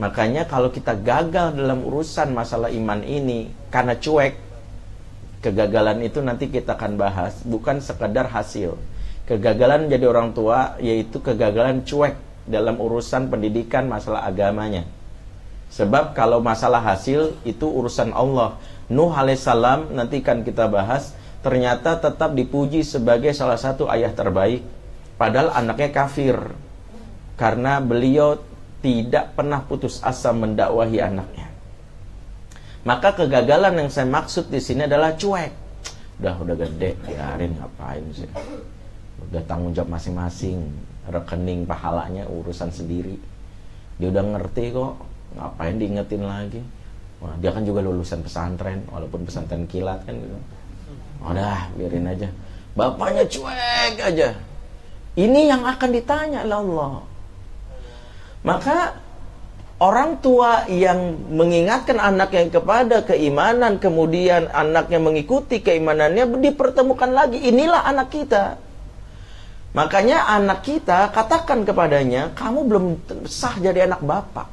Makanya kalau kita gagal dalam urusan masalah iman ini karena cuek, kegagalan itu nanti kita akan bahas, bukan sekedar hasil. Kegagalan jadi orang tua yaitu kegagalan cuek dalam urusan pendidikan masalah agamanya. Sebab kalau masalah hasil itu urusan Allah. Nuh alaihissalam nanti kan kita bahas ternyata tetap dipuji sebagai salah satu ayah terbaik padahal anaknya kafir karena beliau tidak pernah putus asa mendakwahi anaknya. Maka kegagalan yang saya maksud di sini adalah cuek. Udah udah gede, biarin ngapain sih? Udah tanggung jawab masing-masing, rekening pahalanya urusan sendiri. Dia udah ngerti kok, ngapain diingetin lagi? Wah, dia kan juga lulusan pesantren, walaupun pesantren kilat kan gitu. Udah, biarin aja. Bapaknya cuek aja. Ini yang akan ditanya oleh Allah. Maka orang tua yang mengingatkan anaknya kepada keimanan, kemudian anaknya mengikuti keimanannya, dipertemukan lagi. Inilah anak kita. Makanya anak kita katakan kepadanya, kamu belum sah jadi anak bapak.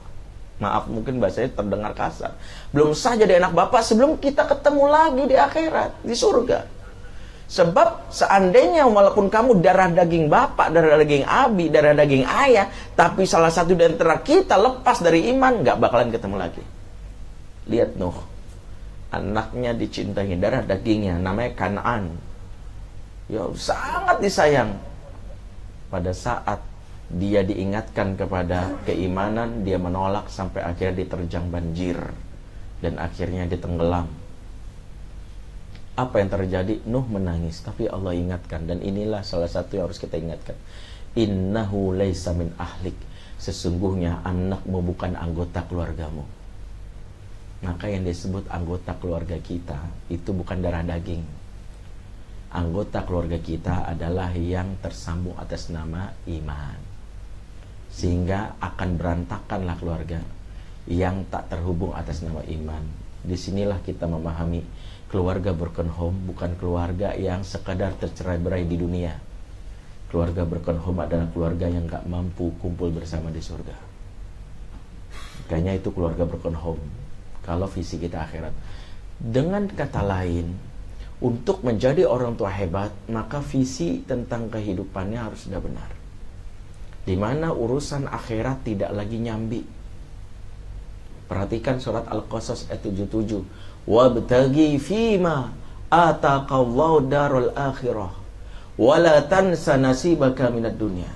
Maaf mungkin bahasanya terdengar kasar. Belum sah jadi anak bapak sebelum kita ketemu lagi di akhirat, di surga. Sebab seandainya walaupun kamu darah daging bapak, darah daging abi, darah daging ayah, tapi salah satu dari antara kita lepas dari iman, nggak bakalan ketemu lagi. Lihat Nuh, anaknya dicintai darah dagingnya, namanya Kanaan. Ya sangat disayang. Pada saat dia diingatkan kepada keimanan, dia menolak sampai akhirnya diterjang banjir dan akhirnya ditenggelam apa yang terjadi? Nuh menangis, tapi Allah ingatkan dan inilah salah satu yang harus kita ingatkan. Innahu laisa min ahlik. Sesungguhnya anakmu bukan anggota keluargamu. Maka yang disebut anggota keluarga kita itu bukan darah daging. Anggota keluarga kita adalah yang tersambung atas nama iman. Sehingga akan berantakanlah keluarga yang tak terhubung atas nama iman. Di sinilah kita memahami keluarga broken home bukan keluarga yang sekadar tercerai berai di dunia. Keluarga broken home adalah keluarga yang gak mampu kumpul bersama di surga. Kayaknya itu keluarga broken home. Kalau visi kita akhirat. Dengan kata lain, untuk menjadi orang tua hebat, maka visi tentang kehidupannya harus sudah benar. Di mana urusan akhirat tidak lagi nyambi. Perhatikan surat Al-Qasas ayat 77 wabtagi fima ataqallahu darul akhirah. Wala tansa nasibaka minad dunya.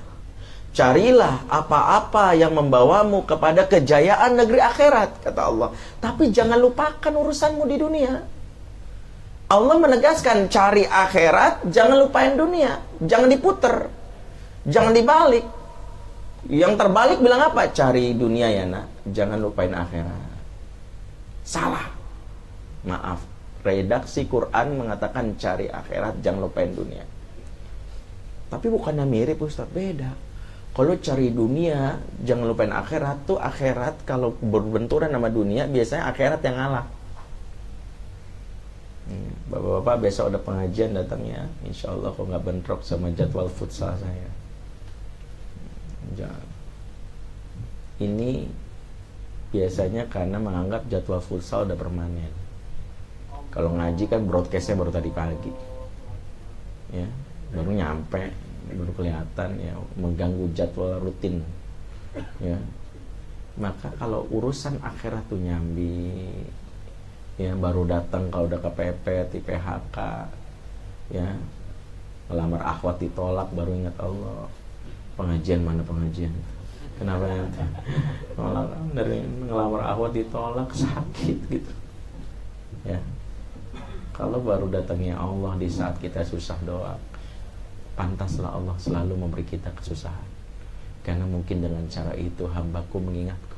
Carilah apa-apa yang membawamu kepada kejayaan negeri akhirat kata Allah. Tapi jangan lupakan urusanmu di dunia. Allah menegaskan cari akhirat jangan lupain dunia. Jangan diputer. Jangan dibalik. Yang terbalik bilang apa? Cari dunia ya nak. Jangan lupain akhirat. Salah Maaf, redaksi Quran mengatakan cari akhirat, jangan lupain dunia. Tapi bukannya mirip Ustaz, beda. Kalau cari dunia, jangan lupain akhirat tuh akhirat kalau berbenturan sama dunia biasanya akhirat yang ngalah. Hmm, bapak-bapak besok ada pengajian datangnya, insya Allah kok nggak bentrok sama jadwal futsal saya. Jangan. Ini biasanya karena menganggap jadwal futsal udah permanen. Kalau ngaji kan broadcastnya baru tadi pagi, ya baru nyampe, baru kelihatan ya mengganggu jadwal rutin, ya. Maka kalau urusan akhirat tuh nyambi, ya baru datang kalau udah kepepet di PHK, ya. Melamar akhwat ditolak baru ingat Allah pengajian mana pengajian? Kenapa nanti dari ngelamar akhwat ditolak sakit gitu. Ya kalau baru datangnya Allah di saat kita susah doa, pantaslah Allah selalu memberi kita kesusahan. Karena mungkin dengan cara itu hambaku mengingatku.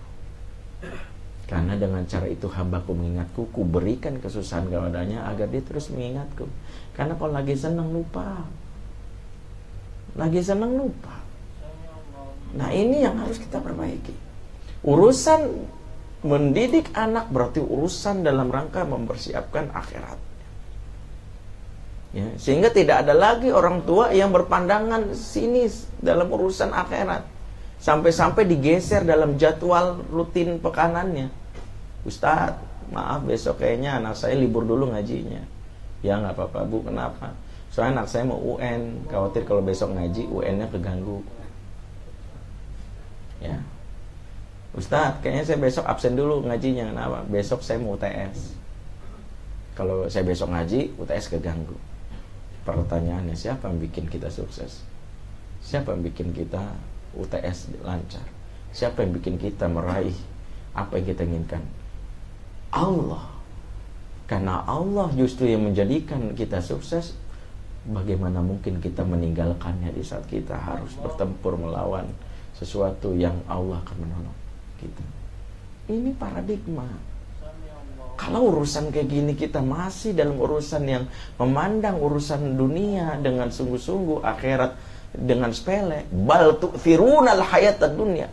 Karena dengan cara itu hambaku mengingatku, ku berikan kesusahan kepadanya agar dia terus mengingatku. Karena kalau lagi senang lupa. Lagi senang lupa. Nah ini yang harus kita perbaiki. Urusan mendidik anak berarti urusan dalam rangka mempersiapkan akhirat. Ya, sehingga tidak ada lagi orang tua yang berpandangan sinis dalam urusan akhirat. Sampai-sampai digeser dalam jadwal rutin pekanannya. Ustadz, maaf besok kayaknya anak saya libur dulu ngajinya. Ya nggak apa-apa bu, kenapa? Soalnya anak saya mau UN, khawatir kalau besok ngaji UN-nya keganggu. Ya, Ustadz, kayaknya saya besok absen dulu ngajinya. Kenapa? Besok saya mau UTS. Kalau saya besok ngaji, UTS keganggu. Pertanyaannya, siapa yang bikin kita sukses? Siapa yang bikin kita UTS lancar? Siapa yang bikin kita meraih apa yang kita inginkan? Allah. Karena Allah justru yang menjadikan kita sukses, bagaimana mungkin kita meninggalkannya di saat kita harus bertempur melawan sesuatu yang Allah akan menolong kita. Ini paradigma. Kalau urusan kayak gini kita masih dalam urusan yang memandang urusan dunia dengan sungguh-sungguh akhirat dengan sepele, bal tu'thirunal hayatad dunia.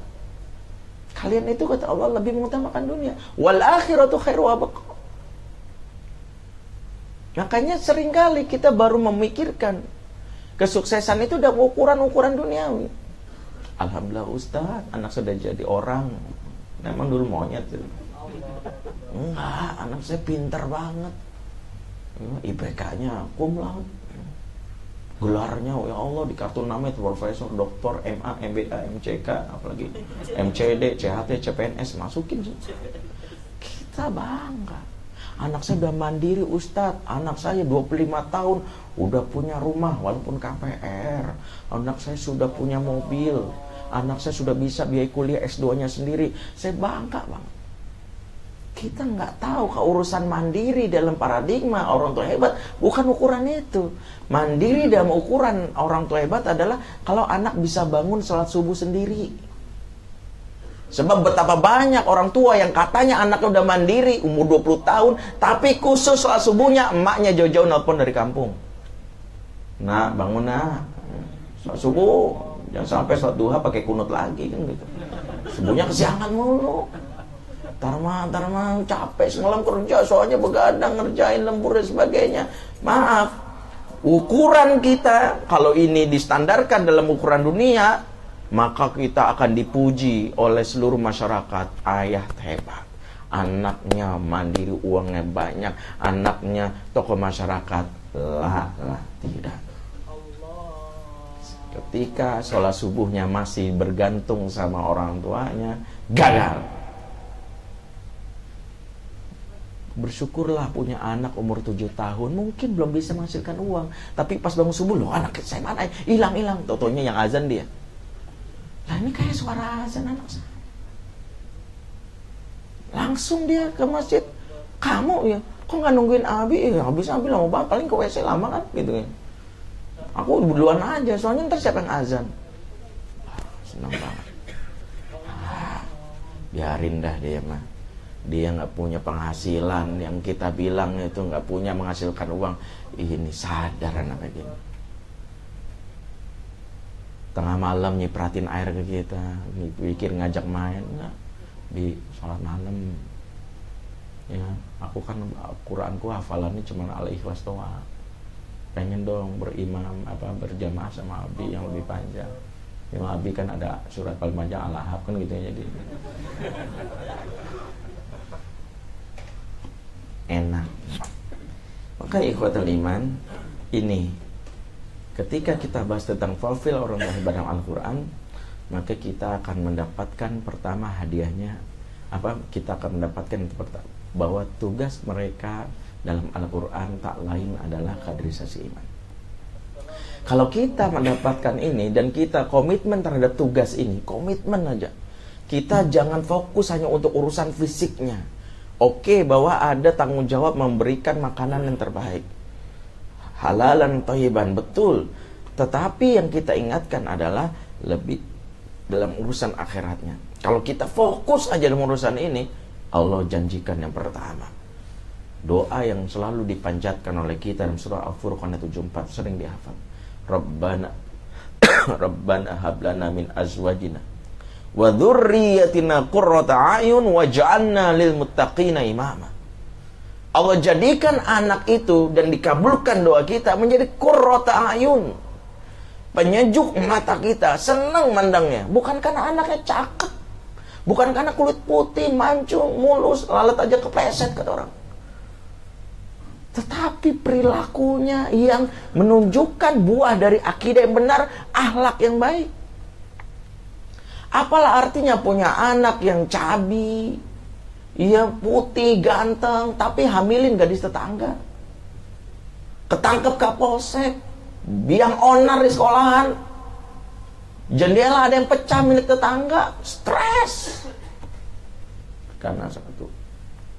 Kalian itu kata Allah lebih mengutamakan dunia. Wal akhiratu khairu abqa. Makanya sering kali kita baru memikirkan kesuksesan itu udah ukuran-ukuran duniawi. Alhamdulillah Ustaz, anak sudah jadi orang. Memang dulu monyet tuh. Enggak, anak saya pintar banget. IPK-nya kum laude. Gelarnya ya Allah di kartu nama itu profesor, doktor, MA, MBA, MCK, apalagi MCD, CHT, CPNS masukin. Kita bangga. Anak saya udah mandiri Ustadz Anak saya 25 tahun Udah punya rumah walaupun KPR Anak saya sudah punya mobil anak saya sudah bisa biaya kuliah S2-nya sendiri. Saya bangga bang. Kita nggak tahu keurusan mandiri dalam paradigma orang tua hebat bukan ukuran itu. Mandiri dalam ukuran orang tua hebat adalah kalau anak bisa bangun sholat subuh sendiri. Sebab betapa banyak orang tua yang katanya anaknya udah mandiri umur 20 tahun tapi khusus sholat subuhnya emaknya jauh-jauh nelpon dari kampung. Nah, bangun nah. Sholat subuh Jangan sampai sholat duha pakai kunut lagi kan gitu. Subuhnya kesiangan mulu. Tarma, tarma capek semalam kerja soalnya begadang ngerjain lembur dan sebagainya. Maaf, ukuran kita kalau ini distandarkan dalam ukuran dunia, maka kita akan dipuji oleh seluruh masyarakat. Ayah hebat, anaknya mandiri uangnya banyak, anaknya tokoh masyarakat. Lah, lah, tidak. Ketika sholat subuhnya masih bergantung sama orang tuanya, gagal. Bersyukurlah punya anak umur 7 tahun, mungkin belum bisa menghasilkan uang. Tapi pas bangun subuh, loh anak saya mana? Hilang-hilang. Totonya yang azan dia. Lah ini kayak suara azan anak saya. Langsung dia ke masjid. Kamu ya, kok nggak nungguin Abi? Ya, habis Abi lama banget, paling ke WC lama kan gitu kan. Aku duluan aja, soalnya ntar siapa yang azan? senang banget. Ah, biarin dah dia mah. Dia nggak punya penghasilan. Yang kita bilang itu nggak punya menghasilkan uang. Ini sadar anak kayak gini. Tengah malam nyipratin air ke kita, pikir ngajak main. Nggak. Di sholat malam. Ya, aku kan Quranku hafalannya cuma al ikhlas doang. Pengen dong berimam apa berjamaah sama Abi yang lebih panjang. Yang Abi kan ada surat paling panjang al kan gitu ya jadi enak maka ikhwatul iman ini ketika kita bahas tentang fulfill orang yang ibadah Al-Quran maka kita akan mendapatkan pertama hadiahnya apa kita akan mendapatkan bahwa tugas mereka dalam Al-Quran tak lain adalah kaderisasi iman. Kalau kita mendapatkan ini dan kita komitmen terhadap tugas ini, komitmen aja. Kita jangan fokus hanya untuk urusan fisiknya. Oke bahwa ada tanggung jawab memberikan makanan yang terbaik. Halalan toyiban, betul. Tetapi yang kita ingatkan adalah lebih dalam urusan akhiratnya. Kalau kita fokus aja dalam urusan ini, Allah janjikan yang pertama doa yang selalu dipanjatkan oleh kita dalam surah Al-Furqan 74 sering dihafal. Rabbana Rabbana hablana min azwajina wa dzurriyyatina qurrata ayun waj'alna lil muttaqina imama. Allah jadikan anak itu dan dikabulkan doa kita menjadi qurrata ayun. penyejuk mata kita, senang mandangnya. Bukan karena anaknya cakep, bukan karena kulit putih, mancung, mulus, lalat aja kepleset kata orang. Tetapi perilakunya yang menunjukkan buah dari akidah yang benar, ahlak yang baik. Apalah artinya punya anak yang cabi, iya putih, ganteng, tapi hamilin gadis tetangga. Ketangkep kapolsek, biang onar di sekolahan. Jendela ada yang pecah milik tetangga, stres. Karena satu,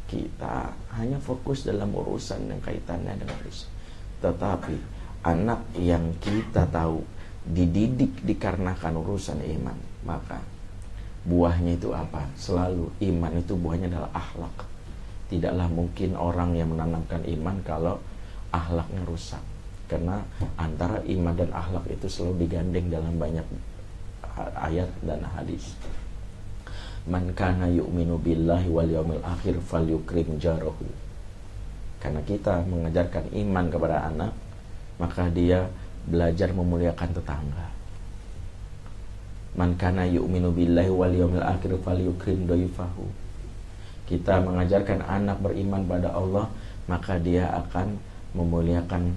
kita hanya fokus dalam urusan yang kaitannya dengan Islam. Tetapi anak yang kita tahu dididik dikarenakan urusan iman, maka buahnya itu apa? Selalu iman itu buahnya adalah akhlak. Tidaklah mungkin orang yang menanamkan iman kalau akhlaknya rusak karena antara iman dan akhlak itu selalu digandeng dalam banyak ayat dan hadis. Man kana yu'minu billahi wal yawmil akhir falyukrim jarahu. Karena kita mengajarkan iman kepada anak, maka dia belajar memuliakan tetangga. Man kana yu'minu billahi wal yawmil akhir falyukrim doifahu. Kita mengajarkan anak beriman pada Allah, maka dia akan memuliakan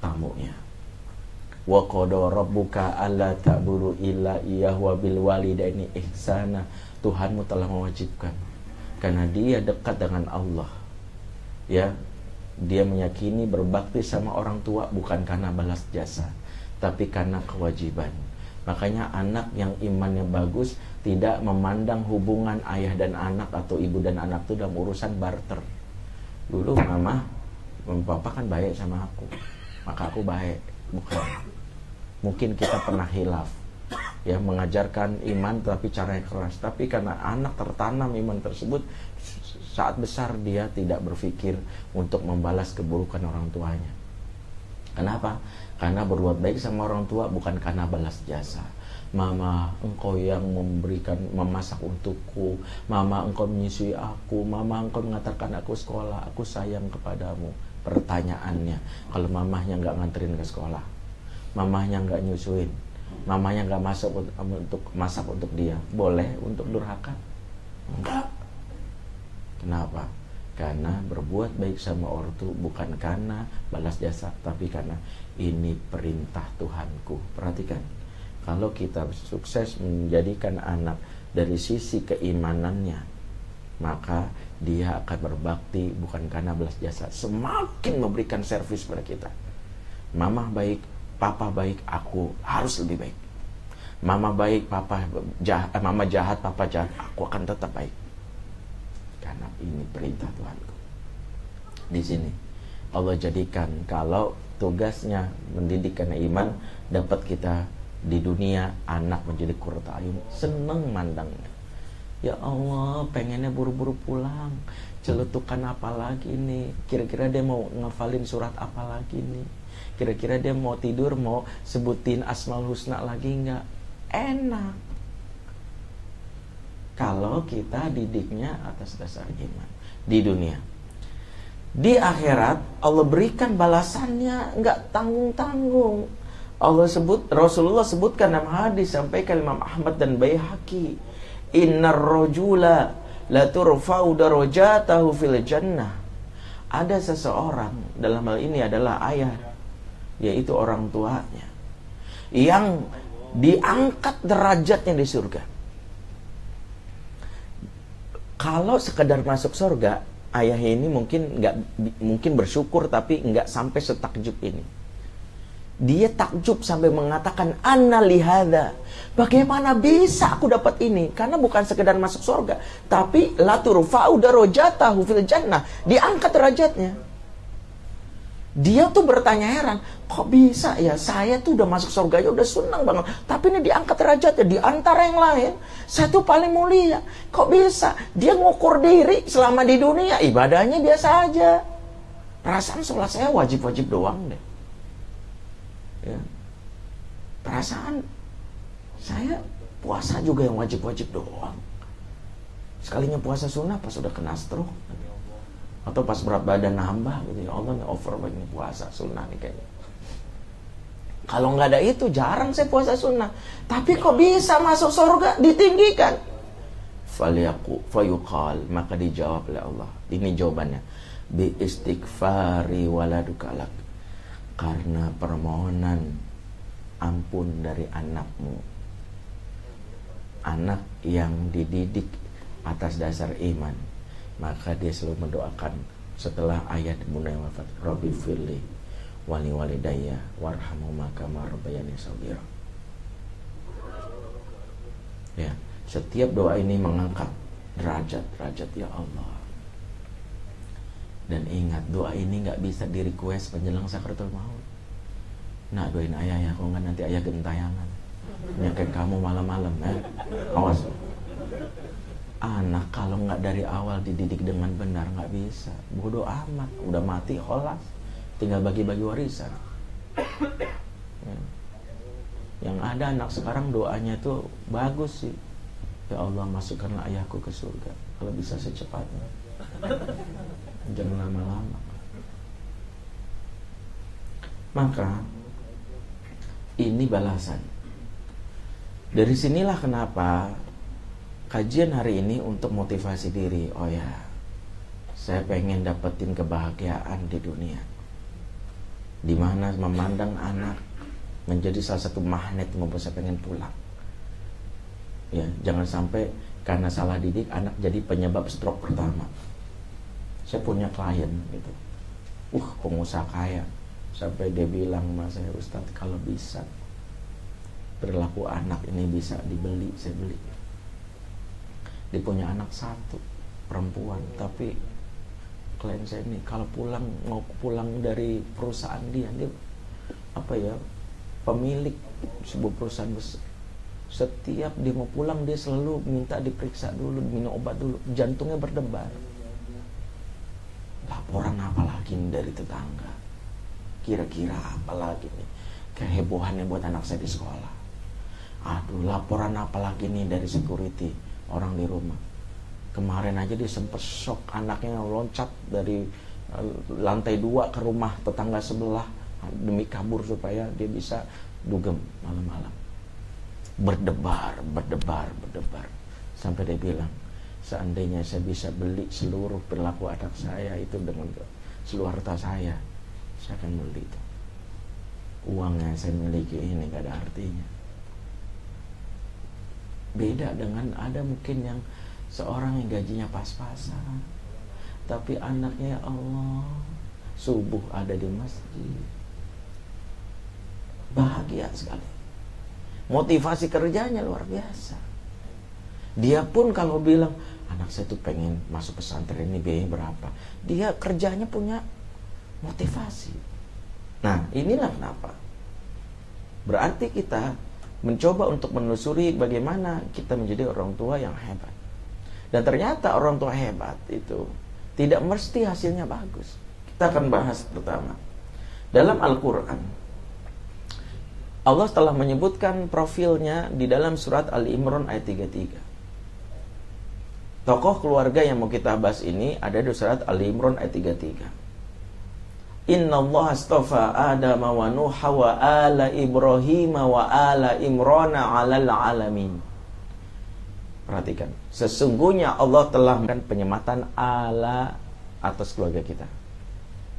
tamunya. Wa qada rabbuka alla ta'budu illa iyyahu wa bil walidaini ihsana. Tuhanmu telah mewajibkan karena dia dekat dengan Allah. Ya, dia meyakini berbakti sama orang tua bukan karena balas jasa, tapi karena kewajiban. Makanya anak yang imannya bagus tidak memandang hubungan ayah dan anak atau ibu dan anak itu dalam urusan barter. Dulu mama, papa kan baik sama aku. Maka aku baik. Bukan. Mungkin kita pernah hilaf. Ya mengajarkan iman tapi caranya keras. Tapi karena anak tertanam iman tersebut saat besar dia tidak berpikir untuk membalas keburukan orang tuanya. Kenapa karena berbuat baik sama orang tua bukan karena balas jasa. Mama, engkau yang memberikan memasak untukku. Mama, engkau menyusui aku. Mama, engkau mengatakan aku sekolah. Aku sayang kepadamu. Pertanyaannya kalau mamahnya nggak nganterin ke sekolah? Mamahnya nggak nyusuin? Mamahnya nggak masuk untuk masak untuk dia? Boleh untuk durhaka? Enggak. Kenapa karena berbuat baik sama ortu bukan karena balas jasa tapi karena ini perintah Tuhanku. Perhatikan kalau kita sukses menjadikan anak dari sisi keimanannya maka dia akan berbakti bukan karena belas jasa. Semakin memberikan servis pada kita. Mama baik papa baik aku harus lebih baik. Mama baik papa jahat eh, mama jahat papa jahat aku akan tetap baik karena ini perintah Tuhanku di sini Allah jadikan kalau tugasnya mendidik karena iman dapat kita di dunia anak menjadi kurta ayun seneng mandangnya Ya Allah, pengennya buru-buru pulang. Celetukan apa lagi nih? Kira-kira dia mau ngafalin surat apa lagi nih? Kira-kira dia mau tidur, mau sebutin Asmaul Husna lagi nggak? Enak. Kalau kita didiknya atas dasar iman di dunia. Di akhirat Allah berikan balasannya nggak tanggung-tanggung. Allah sebut Rasulullah sebutkan dalam hadis sampai Imam Ahmad dan Baihaqi Innar rojula la turfa'u darajatahu fil jannah. Ada seseorang dalam hal ini adalah ayah yaitu orang tuanya yang diangkat derajatnya di surga. Kalau sekedar masuk surga, ayah ini mungkin nggak mungkin bersyukur tapi nggak sampai setakjub ini dia takjub sampai mengatakan anna lihada. Bagaimana bisa aku dapat ini? Karena bukan sekedar masuk surga, tapi la turfa'u darajatahu fil jannah. Diangkat derajatnya. Dia tuh bertanya heran, kok bisa ya saya tuh udah masuk surga ya udah senang banget. Tapi ini diangkat derajatnya di antara yang lain, saya tuh paling mulia. Kok bisa? Dia ngukur diri selama di dunia ibadahnya biasa aja. Perasaan sholat saya wajib-wajib doang deh ya. perasaan saya puasa juga yang wajib-wajib doang sekalinya puasa sunnah pas sudah kena stroke atau pas berat badan nambah gitu ya Allah over banyak puasa sunnah nih kayaknya Kalau nggak ada itu jarang saya puasa sunnah. Tapi kok bisa masuk surga ditinggikan? Faliyaku fayuqal maka dijawab oleh Allah. Ini jawabannya. Bi istighfari waladukalak. Karena permohonan ampun dari anakmu. Anak yang dididik atas dasar iman. Maka dia selalu mendoakan setelah ayat mulai wafat. Rabbi firli wali wali daya warhamu maka marbayani sabira ya setiap doa ini mengangkat derajat-derajat ya Allah. Dan ingat doa ini nggak bisa di request menjelang sakratul maut. Nah doain ayah ya kalau nggak nanti ayah gentayangan. Nyakin kamu malam-malam eh awas anak kalau nggak dari awal dididik dengan benar nggak bisa. Bodoh amat. Udah mati holas. Tinggal bagi-bagi warisan. Ya. yang ada anak sekarang doanya itu bagus sih. Ya Allah masukkanlah ayahku ke surga. Kalau bisa secepatnya. Jangan lama-lama. Maka ini balasan. Dari sinilah kenapa kajian hari ini untuk motivasi diri oh ya saya pengen dapetin kebahagiaan di dunia di mana memandang anak menjadi salah satu magnet membuat saya pengen pulang. Ya, jangan sampai karena salah didik anak jadi penyebab stroke pertama. Saya punya klien gitu. Uh, pengusaha kaya. Sampai dia bilang mas saya Ustadz kalau bisa perilaku anak ini bisa dibeli, saya beli. Dia punya anak satu perempuan, tapi klien saya ini kalau pulang mau pulang dari perusahaan dia dia apa ya pemilik sebuah perusahaan besar setiap dia mau pulang dia selalu minta diperiksa dulu minum obat dulu. Jantungnya berdebar. Laporan apa lagi dari tetangga? Kira-kira apa lagi nih? Kehebohannya buat anak saya di sekolah. Aduh laporan apa lagi nih dari security orang di rumah. Kemarin aja dia sempat shock anaknya loncat dari eh, lantai dua ke rumah tetangga sebelah. Demi kabur supaya dia bisa dugem malam-malam. Berdebar berdebar berdebar. Sampai dia bilang seandainya saya bisa beli seluruh perilaku anak saya itu dengan seluruh harta saya saya akan beli itu. Uang yang saya miliki ini gak ada artinya beda dengan ada mungkin yang seorang yang gajinya pas-pasan tapi anaknya ya Allah subuh ada di masjid. Bahagia sekali. Motivasi kerjanya luar biasa. Dia pun kalau bilang anak saya tuh pengen masuk pesantren ini biayanya berapa? Dia kerjanya punya motivasi. Nah inilah kenapa. Berarti kita mencoba untuk menelusuri bagaimana kita menjadi orang tua yang hebat dan ternyata orang tua hebat itu tidak mesti hasilnya bagus. Kita akan bahas pertama. Dalam Al-Quran, Allah telah menyebutkan profilnya di dalam surat Ali Imran ayat 33. Tokoh keluarga yang mau kita bahas ini ada di surat Ali Imran ayat 33. Inna Allah astafa Adam wa Nuh wa ala Ibrahim wa ala Imrana alal alamin. Perhatikan, sesungguhnya Allah telah memberikan penyematan ala atas keluarga kita.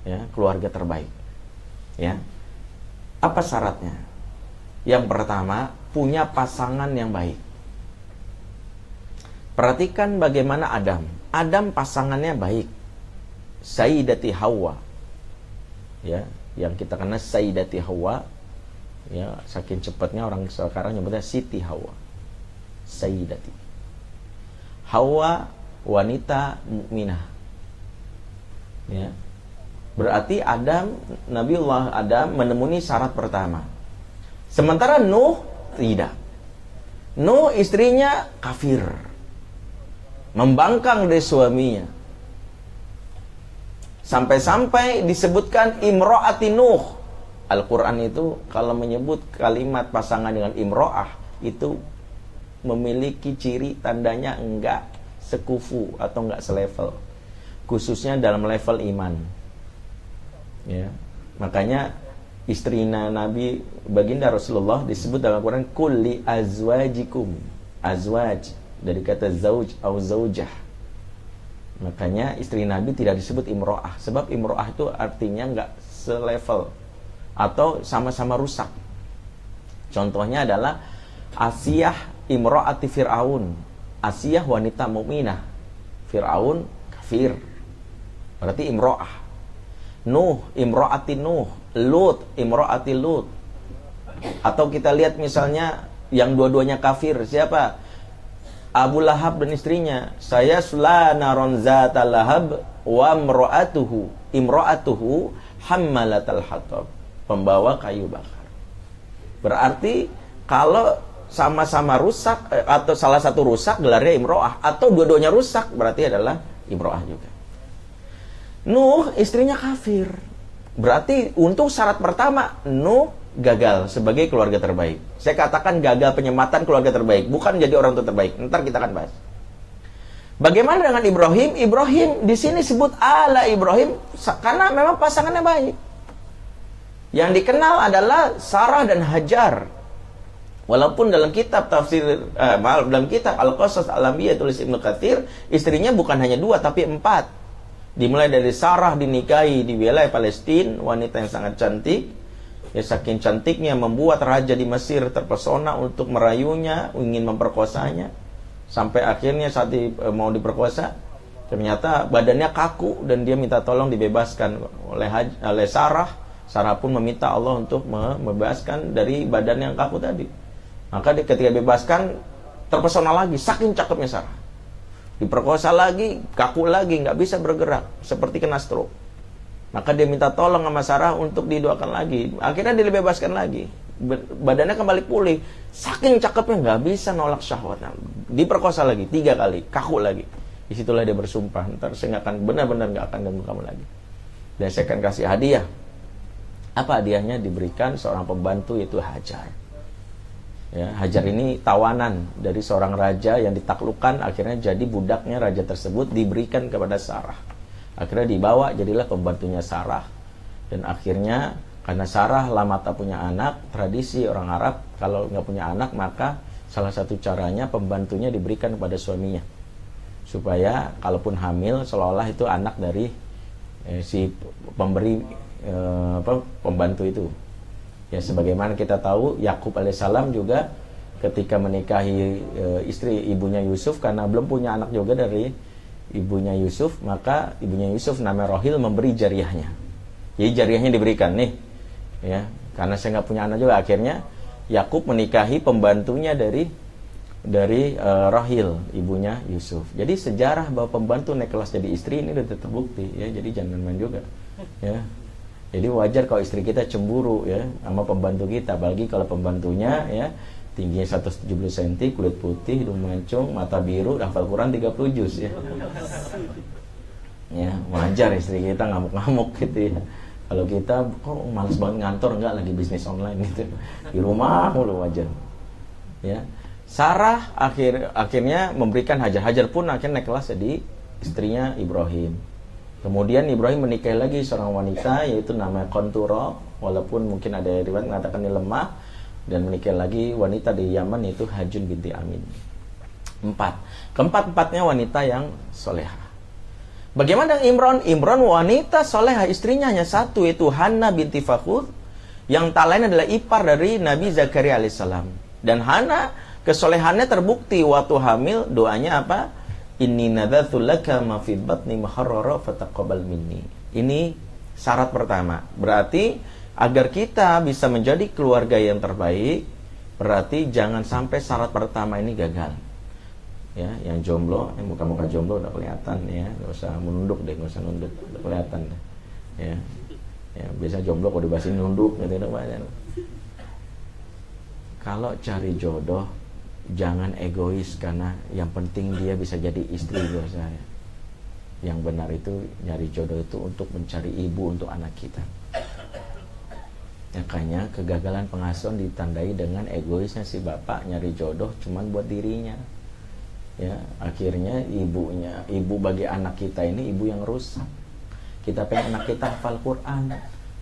Ya, keluarga terbaik. Ya. Apa syaratnya? Yang pertama, punya pasangan yang baik. Perhatikan bagaimana Adam. Adam pasangannya baik. Sayyidati Hawa. Ya, yang kita kenal Sayyidati Hawa. Ya, saking cepatnya orang sekarang nyebutnya Siti Hawa. Sayyidati. Hawa wanita mukminah. Ya. Berarti Adam, Nabiullah Adam menemui syarat pertama. Sementara Nuh tidak. Nuh istrinya kafir. Membangkang dari suaminya. Sampai-sampai disebutkan imro'ati Nuh. Al-Quran itu kalau menyebut kalimat pasangan dengan imro'ah itu memiliki ciri tandanya enggak sekufu atau enggak selevel. Khususnya dalam level iman. Ya. Makanya istrinya Nabi baginda Rasulullah disebut dalam Al-Quran kulli azwajikum. Azwaj. Dari kata zauj atau zaujah makanya istri Nabi tidak disebut imro'ah. Sebab imro'ah itu artinya nggak selevel atau sama-sama rusak. Contohnya adalah Asiyah imro'ati Fir'aun. Asiyah wanita mukminah. Fir'aun kafir. Berarti imro'ah. Nuh imro'ati Nuh. Lut, Imro'ati Lut. Atau kita lihat misalnya yang dua-duanya kafir, siapa? Abu Lahab dan istrinya. Saya sulana ronzata lahab wa imro'atuhu. Imro'atuhu hammalatal hatab. Pembawa kayu bakar. Berarti kalau sama-sama rusak eh, atau salah satu rusak gelarnya imro'ah atau dua-duanya rusak berarti adalah imro'ah juga. Nuh istrinya kafir Berarti untuk syarat pertama Nuh gagal sebagai keluarga terbaik. Saya katakan gagal penyematan keluarga terbaik, bukan jadi orang tua terbaik. Ntar kita akan bahas. Bagaimana dengan Ibrahim? Ibrahim di sini sebut ala Ibrahim karena memang pasangannya baik. Yang dikenal adalah Sarah dan Hajar. Walaupun dalam kitab tafsir eh, dalam kitab Al-Qasas Al-Anbiya tulis Ibnu Katsir, istrinya bukan hanya dua tapi empat. Dimulai dari Sarah dinikahi di wilayah Palestina, wanita yang sangat cantik. Ya saking cantiknya membuat raja di Mesir terpesona untuk merayunya, ingin memperkosanya. Sampai akhirnya saat di, e, mau diperkosa, ternyata badannya kaku dan dia minta tolong dibebaskan oleh oleh Sarah. Sarah pun meminta Allah untuk membebaskan dari badan yang kaku tadi. Maka ketika bebaskan terpesona lagi, saking cakepnya Sarah diperkosa lagi, kaku lagi, nggak bisa bergerak, seperti kena stroke. Maka dia minta tolong sama Sarah untuk didoakan lagi. Akhirnya dia dibebaskan lagi. Badannya kembali pulih. Saking cakepnya nggak bisa nolak syahwat. diperkosa lagi tiga kali, kaku lagi. Di situlah dia bersumpah, ntar saya akan benar-benar nggak akan ganggu kamu lagi. Dan saya akan kasih hadiah. Apa hadiahnya? Diberikan seorang pembantu yaitu Hajar. Ya, Hajar ini tawanan dari seorang raja yang ditaklukkan akhirnya jadi budaknya raja tersebut diberikan kepada Sarah. Akhirnya dibawa jadilah pembantunya Sarah. Dan akhirnya karena Sarah lama tak punya anak, tradisi orang Arab kalau nggak punya anak maka salah satu caranya pembantunya diberikan kepada suaminya. Supaya kalaupun hamil seolah-olah itu anak dari eh, si pemberi eh, pembantu itu. Ya sebagaimana kita tahu Yakub alaihissalam juga ketika menikahi e, istri ibunya Yusuf karena belum punya anak juga dari ibunya Yusuf, maka ibunya Yusuf namanya Rohil memberi jariahnya. Jadi jariahnya diberikan nih, ya karena saya nggak punya anak juga akhirnya Yakub menikahi pembantunya dari dari e, Rohil ibunya Yusuf. Jadi sejarah bahwa pembantu naik kelas jadi istri ini sudah terbukti ya. Jadi jangan main juga. Ya, jadi wajar kalau istri kita cemburu ya sama pembantu kita, apalagi kalau pembantunya ya tingginya 170 cm, kulit putih, hidung mancung, mata biru, hafal Quran 30 juz ya. Ya, wajar istri kita ngamuk-ngamuk gitu ya. Kalau kita kok males banget ngantor enggak lagi bisnis online gitu. Di rumah mulu wajar. Ya. Sarah akhir akhirnya memberikan hajar. Hajar pun akhirnya naik kelas jadi istrinya Ibrahim. Kemudian Ibrahim menikahi lagi seorang wanita yaitu namanya Konturo walaupun mungkin ada riwayat mengatakan ini lemah dan menikahi lagi wanita di Yaman yaitu Hajun binti Amin. Empat. Keempat-empatnya wanita yang soleha. Bagaimana dengan Imron? Imron wanita soleha istrinya hanya satu yaitu Hanna binti Fakhur yang tak lain adalah ipar dari Nabi Zakaria alaihissalam. Dan Hana kesolehannya terbukti waktu hamil doanya apa? Inni nadathu laka ma fi batni fataqabbal minni. Ini syarat pertama. Berarti agar kita bisa menjadi keluarga yang terbaik, berarti jangan sampai syarat pertama ini gagal. Ya, yang jomblo, yang muka-muka jomblo udah kelihatan ya, nggak usah menunduk deh, nggak usah nunduk, udah kelihatan deh. Ya, ya biasa jomblo kalau dibahasin nunduk gitu, gitu Kalau cari jodoh, jangan egois karena yang penting dia bisa jadi istri buat saya. Yang benar itu nyari jodoh itu untuk mencari ibu untuk anak kita. Makanya kegagalan pengasuhan ditandai dengan egoisnya si bapak nyari jodoh cuman buat dirinya. Ya, akhirnya ibunya, ibu bagi anak kita ini ibu yang rusak. Kita pengen anak kita hafal Quran,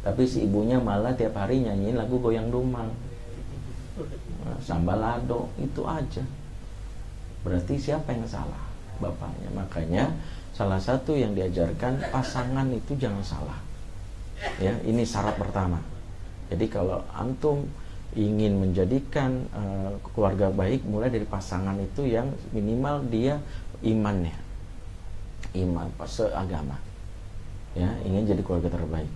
tapi si ibunya malah tiap hari nyanyiin lagu goyang dumang nah, sambalado itu aja. Berarti siapa yang salah? Bapaknya. Makanya salah satu yang diajarkan pasangan itu jangan salah. Ya ini syarat pertama jadi kalau antum ingin menjadikan uh, keluarga baik mulai dari pasangan itu yang minimal dia imannya. Iman seagama. Ya ingin jadi keluarga terbaik.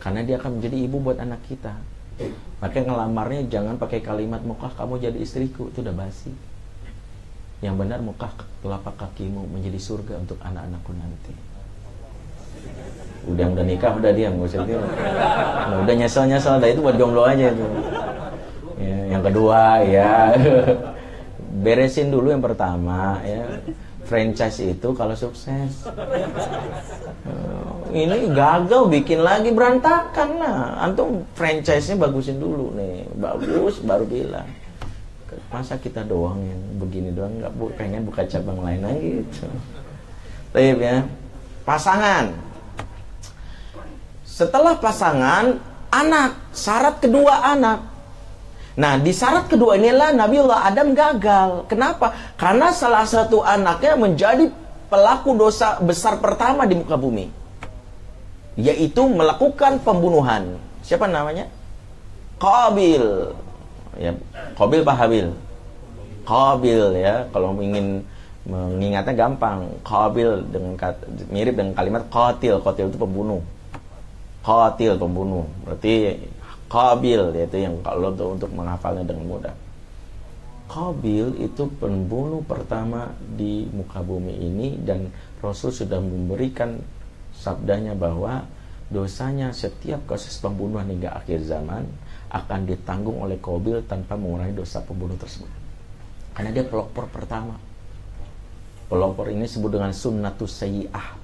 Karena dia akan menjadi ibu buat anak kita. Makanya ngelamarnya jangan pakai kalimat mukah kamu jadi istriku itu udah basi. Yang benar mukah telapak kakimu menjadi surga untuk anak-anakku nanti udah udah nikah udah diam gak usah itu nah, udah nyesel nyesel dah itu buat jomblo aja itu. Ya, yang kedua ya. Beresin dulu yang pertama ya. Franchise itu kalau sukses. Ini gagal bikin lagi berantakan. Nah antum franchise-nya bagusin dulu nih. Bagus baru bilang. Masa kita doang yang begini doang nggak bu pengen buka cabang lain lagi gitu. Tapi ya pasangan setelah pasangan, anak, syarat kedua anak. Nah, di syarat kedua inilah Nabiullah Adam gagal. Kenapa? Karena salah satu anaknya menjadi pelaku dosa besar pertama di muka bumi. Yaitu melakukan pembunuhan. Siapa namanya? Qabil. Ya, Qabil Pak Habil. Qabil ya, kalau ingin mengingatnya gampang. Qabil dengan mirip dengan kalimat qatil. Qatil itu pembunuh qatil pembunuh berarti qabil yaitu yang kalau untuk, menghafalnya dengan mudah Qabil itu pembunuh pertama di muka bumi ini dan Rasul sudah memberikan sabdanya bahwa dosanya setiap kasus pembunuhan hingga akhir zaman akan ditanggung oleh Qabil tanpa mengurangi dosa pembunuh tersebut. Karena dia pelopor pertama. Pelopor ini disebut dengan sunnatus sayyi'ah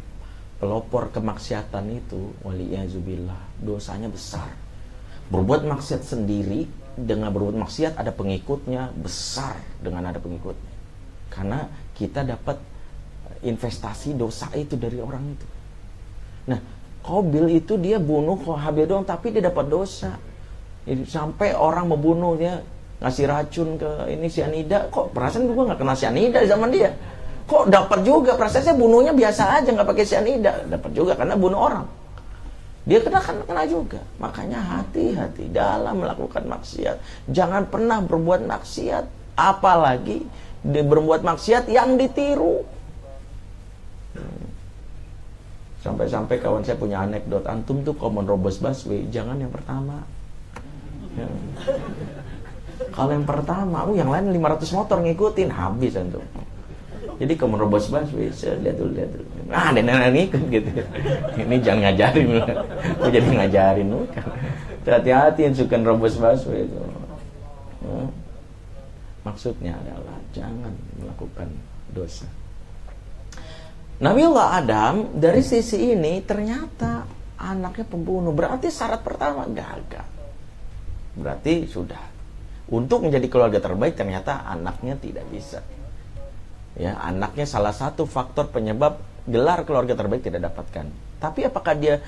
pelopor kemaksiatan itu waliyazubillah dosanya besar. Berbuat maksiat sendiri dengan berbuat maksiat ada pengikutnya besar dengan ada pengikutnya. Karena kita dapat investasi dosa itu dari orang itu. Nah Kobil itu dia bunuh Habil doang tapi dia dapat dosa. Sampai orang membunuh dia ngasih racun ke ini sianida kok perasaan gue nggak kena sianida zaman dia Kok dapat juga prosesnya bunuhnya biasa aja nggak pakai cyanida, dapat juga karena bunuh orang. Dia kena kena, kena juga. Makanya hati-hati dalam melakukan maksiat. Jangan pernah berbuat maksiat, apalagi berbuat maksiat yang ditiru. Hmm. Sampai-sampai kawan saya punya anekdot antum tuh kalau menerobos busway jangan yang pertama. Ya. Kalau yang pertama, oh yang lain 500 motor ngikutin habis antum. Jadi kalau menerobos busway, lihat dulu, lihat dulu. Ah, nenek ikut gitu. Ini jangan ngajarin. Gue jadi ngajarin lu kan. Hati-hati yang suka nerobos busway itu. Hmm. Maksudnya adalah jangan melakukan dosa. Nabiullah Adam dari sisi ini ternyata anaknya pembunuh. Berarti syarat pertama gagal. Berarti sudah. Untuk menjadi keluarga terbaik ternyata anaknya tidak bisa ya anaknya salah satu faktor penyebab gelar keluarga terbaik tidak dapatkan. Tapi apakah dia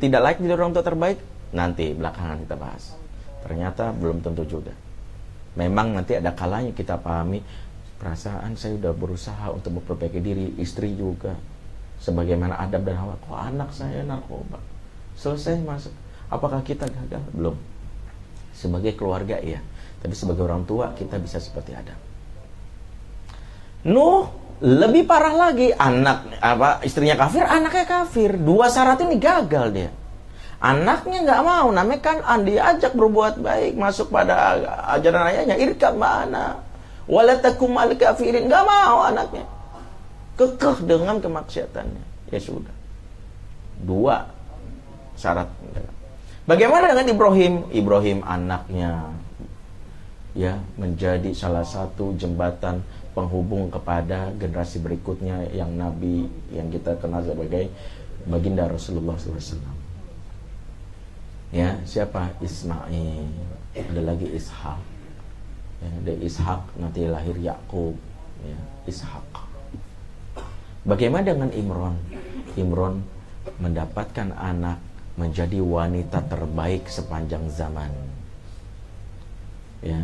tidak layak jadi orang tua terbaik? Nanti belakangan kita bahas. Ternyata belum tentu juga. Memang nanti ada kalanya kita pahami perasaan saya sudah berusaha untuk memperbaiki diri istri juga. Sebagaimana Adam dan Hawa kok anak saya narkoba? Selesai masuk. Apakah kita gagal? Belum. Sebagai keluarga iya. Tapi sebagai orang tua kita bisa seperti Adam Nuh lebih parah lagi anak apa istrinya kafir anaknya kafir. Dua syarat ini gagal dia. Anaknya nggak mau namanya kan andi ajak berbuat baik masuk pada ajaran ayahnya irkab mana walatakum al kafirin nggak mau anaknya. Kekeh dengan kemaksiatannya. Ya sudah. Dua syarat. Bagaimana dengan Ibrahim? Ibrahim anaknya ya menjadi salah satu jembatan penghubung kepada generasi berikutnya yang Nabi yang kita kenal sebagai baginda Rasulullah SAW. Ya, siapa Ismail? Ada lagi Ishak. Ya, ada Ishak nanti lahir Yakub. Ya, Ishak. Bagaimana dengan Imron? Imron mendapatkan anak menjadi wanita terbaik sepanjang zaman. Ya.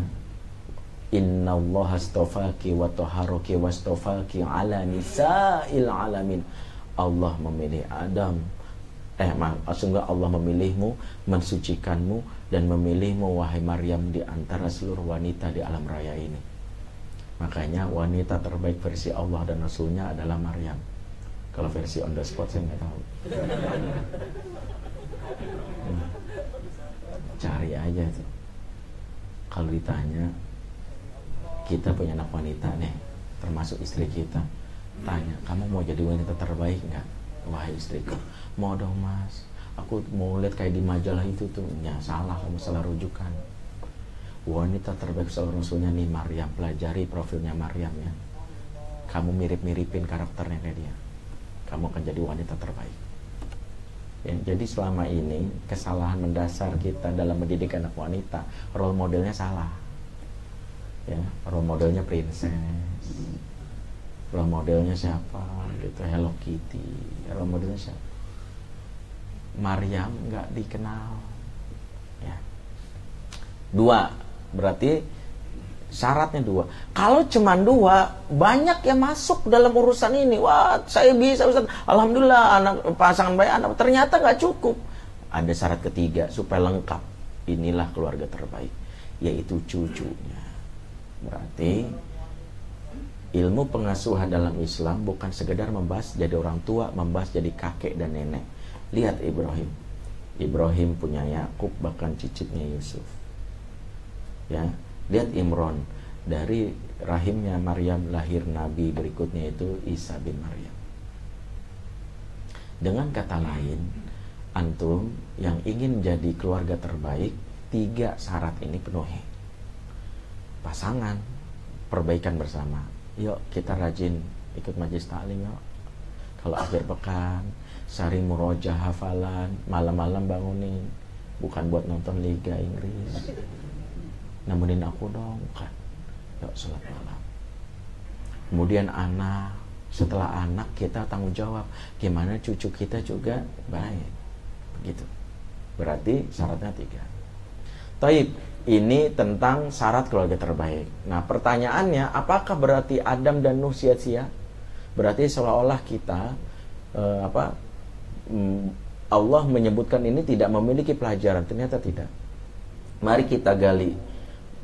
Inna Allah astafaki wa taharaki wa astafaki ala nisa'il alamin. Allah memilih Adam. Eh, sungguh Allah memilihmu, mensucikanmu, dan memilihmu, wahai Maryam, di antara seluruh wanita di alam raya ini. Makanya wanita terbaik versi Allah dan Rasulnya adalah Maryam. Kalau versi on the spot saya nggak tahu. Hmm. Cari aja itu. Kalau ditanya, kita punya anak wanita nih, termasuk istri kita. Tanya, kamu mau jadi wanita terbaik nggak? Wahai istriku, mau dong mas. Aku mau lihat kayak di majalah itu tuh. Ya salah, kamu salah rujukan. Wanita terbaik seluruh rasulnya nih Maryam. Pelajari profilnya Maryam ya. Kamu mirip-miripin karakternya kayak dia. Kamu akan jadi wanita terbaik. Ya, jadi selama ini kesalahan mendasar kita dalam mendidik anak wanita, role modelnya salah. Ya, role modelnya princess. Role modelnya siapa gitu Hello Kitty. Role modelnya siapa? Maryam nggak dikenal. Ya. Dua. Berarti syaratnya dua. Kalau cuma dua banyak yang masuk dalam urusan ini. Wah saya bisa Ustaz. alhamdulillah anak pasangan baik anak ternyata nggak cukup. Ada syarat ketiga supaya lengkap. Inilah keluarga terbaik yaitu cucunya berarti ilmu pengasuhan dalam Islam bukan sekedar membahas jadi orang tua, membahas jadi kakek dan nenek. Lihat Ibrahim. Ibrahim punya Yakub bahkan cicitnya Yusuf. Ya, lihat Imron dari rahimnya Maryam lahir nabi berikutnya itu Isa bin Maryam. Dengan kata lain, antum yang ingin jadi keluarga terbaik, tiga syarat ini penuhi. Pasangan, perbaikan bersama, yuk kita rajin ikut majlis taklim yuk. Kalau akhir pekan sari muroja hafalan malam-malam bangunin. Bukan buat nonton Liga Inggris. Nemenin aku dong kan yuk sholat malam. Kemudian anak setelah anak kita tanggung jawab. Gimana cucu kita juga baik. Begitu berarti syaratnya tiga. Taib ini tentang syarat keluarga terbaik. Nah, pertanyaannya, apakah berarti Adam dan Nuh sia-sia? Berarti seolah-olah kita uh, apa um, Allah menyebutkan ini tidak memiliki pelajaran. Ternyata tidak. Mari kita gali.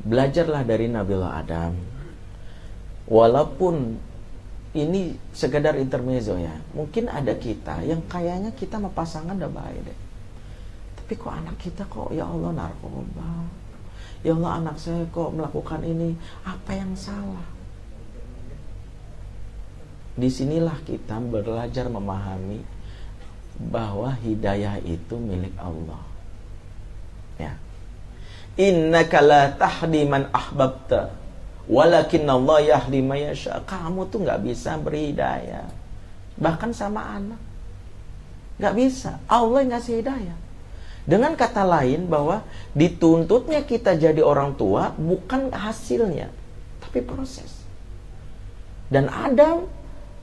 Belajarlah dari Nabiullah Adam. Walaupun ini sekedar intermezzo ya. Mungkin ada kita yang kayaknya kita sama pasangan udah baik deh. Tapi kok anak kita kok ya Allah narkoba Ya Allah anak saya kok melakukan ini? Apa yang salah? Di sinilah kita belajar memahami Bahwa hidayah itu milik Allah. Ya. Innaka la tahdi man ahbabta Walakin Allah yahdi mayasha Kamu tuh nggak bisa beri hidayah. Bahkan sama anak. Nggak bisa. Allah yang ngasih hidayah dengan kata lain bahwa dituntutnya kita jadi orang tua bukan hasilnya, tapi proses. Dan Adam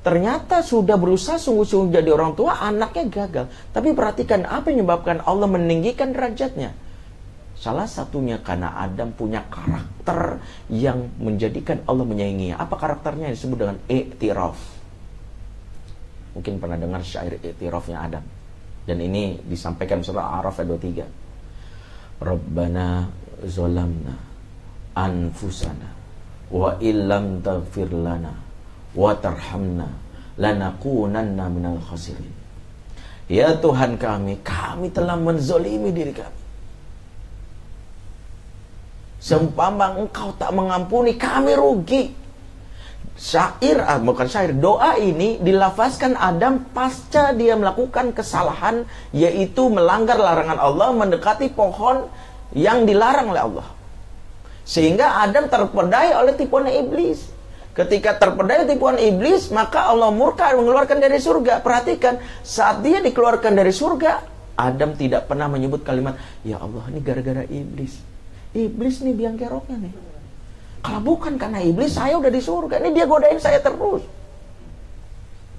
ternyata sudah berusaha sungguh-sungguh jadi orang tua, anaknya gagal. Tapi perhatikan apa yang menyebabkan Allah meninggikan derajatnya. Salah satunya karena Adam punya karakter yang menjadikan Allah menyayanginya. Apa karakternya disebut dengan i'tiraf. Mungkin pernah dengar syair i'tirafnya Adam. Dan ini disampaikan surah Araf ayat 23. Rabbana zolamna anfusana wa illam taghfir lana wa tarhamna lanakunanna minal khasirin. Ya Tuhan kami, kami telah menzolimi diri kami. Seumpama engkau tak mengampuni, kami rugi syair ah, bukan syair. Doa ini dilafazkan Adam pasca dia melakukan kesalahan yaitu melanggar larangan Allah mendekati pohon yang dilarang oleh Allah. Sehingga Adam terpedaya oleh tipuan iblis. Ketika terpedaya tipuan iblis maka Allah murka mengeluarkan dari surga. Perhatikan saat dia dikeluarkan dari surga Adam tidak pernah menyebut kalimat ya Allah ini gara-gara iblis. Iblis nih biang keroknya nih kalau bukan karena iblis, saya udah di surga. Ini dia godain saya terus.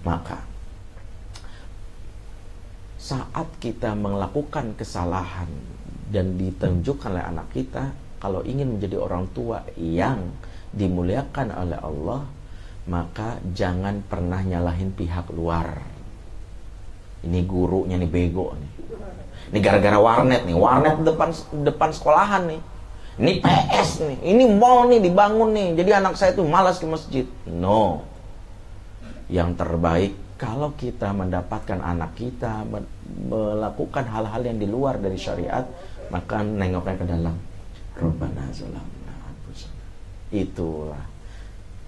Maka, saat kita melakukan kesalahan dan ditunjukkan oleh anak kita kalau ingin menjadi orang tua yang dimuliakan oleh Allah maka jangan pernah nyalahin pihak luar ini gurunya nih bego nih ini gara-gara warnet nih warnet depan depan sekolahan nih ini PS nih. Ini mall nih dibangun nih. Jadi anak saya tuh malas ke masjid. No. Yang terbaik kalau kita mendapatkan anak kita melakukan hal-hal yang di luar dari syariat maka nengoknya ke dalam. Rabbana itulah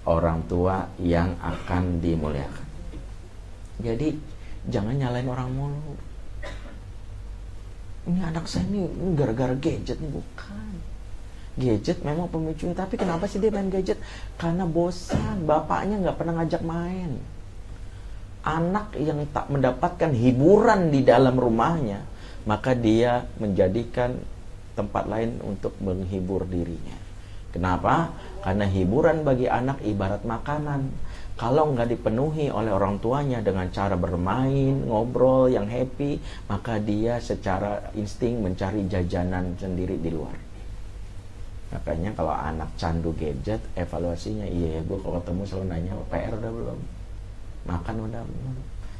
orang tua yang akan dimuliakan. Jadi jangan nyalain orang mulu. Ini anak saya ini gara-gara gadget nih bukan gadget memang pemicunya. Tapi kenapa sih dia main gadget? Karena bosan. Bapaknya nggak pernah ngajak main. Anak yang tak mendapatkan hiburan di dalam rumahnya maka dia menjadikan tempat lain untuk menghibur dirinya. Kenapa? Karena hiburan bagi anak ibarat makanan. Kalau nggak dipenuhi oleh orang tuanya dengan cara bermain, ngobrol yang happy, maka dia secara insting mencari jajanan sendiri di luar. Makanya kalau anak candu gadget, evaluasinya iya ya gue kalau ketemu selalu nanya PR udah belum, makan udah belum.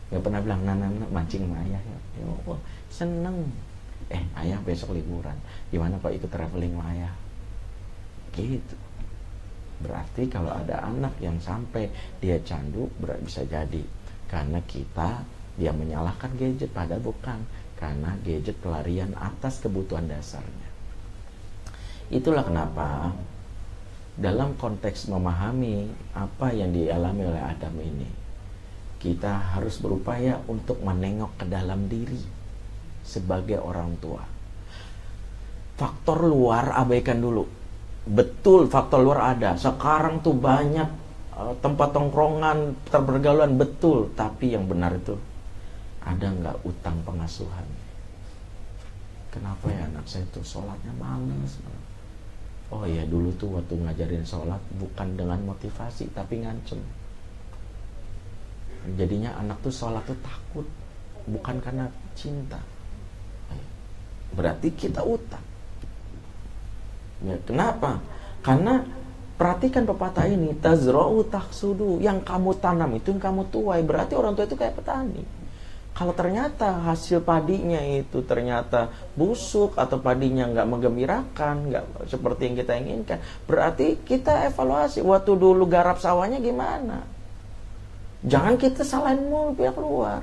Gak pernah bilang nana, nana mancing sama ayah ya. oh, seneng. Eh ayah besok liburan, gimana kalau ikut traveling sama ayah? Gitu. Berarti kalau ada anak yang sampai dia candu bisa jadi karena kita dia menyalahkan gadget padahal bukan karena gadget pelarian atas kebutuhan dasarnya. Itulah kenapa dalam konteks memahami apa yang dialami oleh Adam ini kita harus berupaya untuk menengok ke dalam diri sebagai orang tua. Faktor luar abaikan dulu. Betul faktor luar ada. Sekarang tuh banyak uh, tempat tongkrongan terbergaluan betul. Tapi yang benar itu ada nggak utang pengasuhan? Kenapa ya anak saya tuh sholatnya males oh ya dulu tuh waktu ngajarin sholat bukan dengan motivasi tapi ngancem jadinya anak tuh sholat tuh takut bukan karena cinta berarti kita utang Ya, kenapa? Karena perhatikan pepatah ini, tazra'u taksudu, yang kamu tanam itu yang kamu tuai. Berarti orang tua itu kayak petani. Kalau ternyata hasil padinya itu ternyata busuk atau padinya nggak menggembirakan, nggak seperti yang kita inginkan, berarti kita evaluasi waktu dulu garap sawahnya gimana. Jangan kita salahin mulu pihak luar.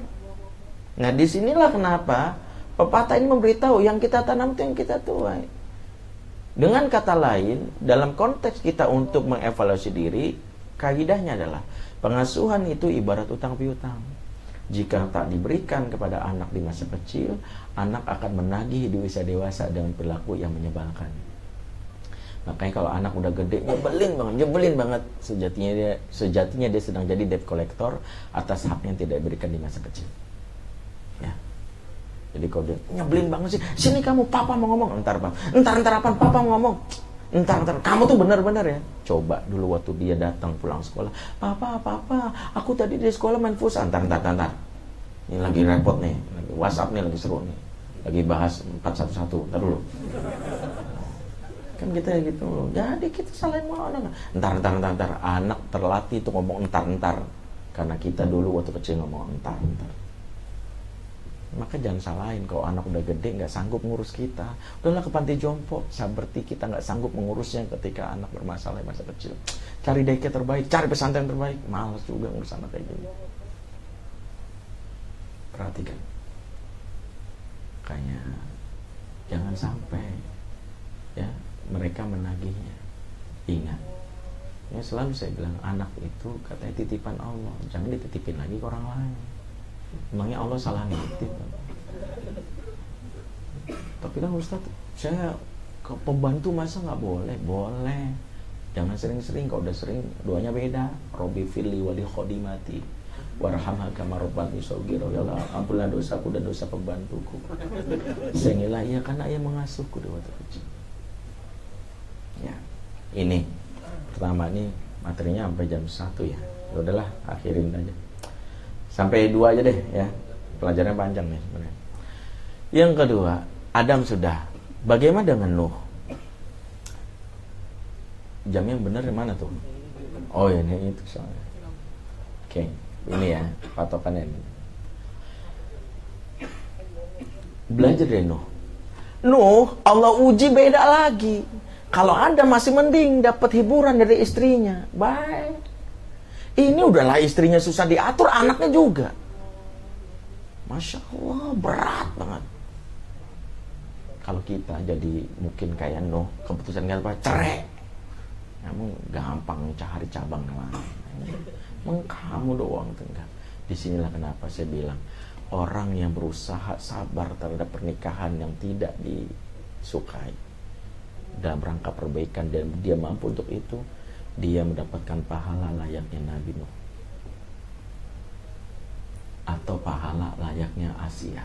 Nah di sinilah kenapa pepatah ini memberitahu yang kita tanam itu yang kita tuai. Dengan kata lain, dalam konteks kita untuk mengevaluasi diri, kaidahnya adalah pengasuhan itu ibarat utang piutang. Jika tak diberikan kepada anak di masa kecil, anak akan menagih di usia dewasa dengan perilaku yang menyebalkan. Makanya kalau anak udah gede, nyebelin banget, nyebelin banget. Sejatinya dia, sejatinya dia sedang jadi debt collector atas hak yang tidak diberikan di masa kecil. Ya. Jadi kalau dia nyebelin banget sih, sini kamu papa mau ngomong, entar bang, entar entar apa, papa mau ngomong, entar entar, kamu tuh benar-benar ya. Coba dulu waktu dia datang pulang sekolah, papa papa, aku tadi di sekolah main futsal, entar entar entar, ini lagi repot nih, lagi WhatsApp nih lagi seru nih, lagi bahas 411, entar dulu. Kan kita gitu. Loh, jadi kita saling mau entar entar entar entar, anak terlatih tuh ngomong entar entar, karena kita dulu waktu kecil ngomong entar entar maka jangan salahin kalau anak udah gede nggak sanggup ngurus kita. Udahlah ke panti jompo. Seperti kita nggak sanggup mengurusnya ketika anak bermasalah masa kecil. Cari daycare terbaik cari pesantren terbaik. Males juga ngurus anak kayak gini. Perhatikan. Kayaknya jangan sampai ya mereka menagihnya. Ingat ya selalu saya bilang anak itu katanya titipan Allah. Jangan dititipin lagi ke orang lain Emangnya Allah salah nitip? Tapi kan Ustaz, saya ke pembantu masa nggak boleh? Boleh. Jangan sering-sering, kalau udah sering doanya beda. Robi fili wali khodimati warhamha kama rabbani ya Allah ampunlah dosaku dan dosa pembantuku sehingga ia karena ia mengasuhku di waktu kecil ya ini pertama ini materinya sampai jam satu ya, ya udahlah akhirin aja sampai dua aja deh ya pelajarannya panjang nih sebenarnya Yang kedua, Adam sudah. Bagaimana dengan Nuh? Jam yang benar mana tuh? Oh ini itu soalnya. Oke, ini ya patokannya ini. Belajar dari Nuh. Nuh, Allah uji beda lagi. Kalau Anda masih mending dapat hiburan dari istrinya, baik. Ini udahlah istrinya susah diatur, anaknya juga. Masya Allah, berat banget. Kalau kita jadi mungkin kayak Nuh, keputusan apa? Cerai. Kamu gampang cari cabang lain. Emang kamu doang enggak. Di sinilah kenapa saya bilang orang yang berusaha sabar terhadap pernikahan yang tidak disukai dalam rangka perbaikan dan dia mampu untuk itu dia mendapatkan pahala layaknya Nabi Nuh. Atau pahala layaknya Asia.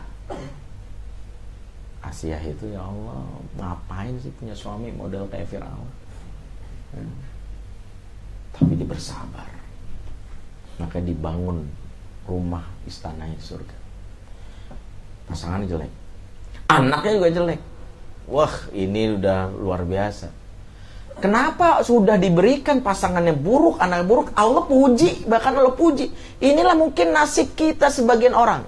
Asia itu ya Allah ngapain sih punya suami model kayak Fir'aun? Ya. tapi dia bersabar. Maka dibangun rumah istana surga. Pasangannya jelek. Anaknya juga jelek. Wah ini udah luar biasa Kenapa sudah diberikan pasangannya buruk, anak buruk, Allah puji, bahkan Allah puji. Inilah mungkin nasib kita sebagian orang.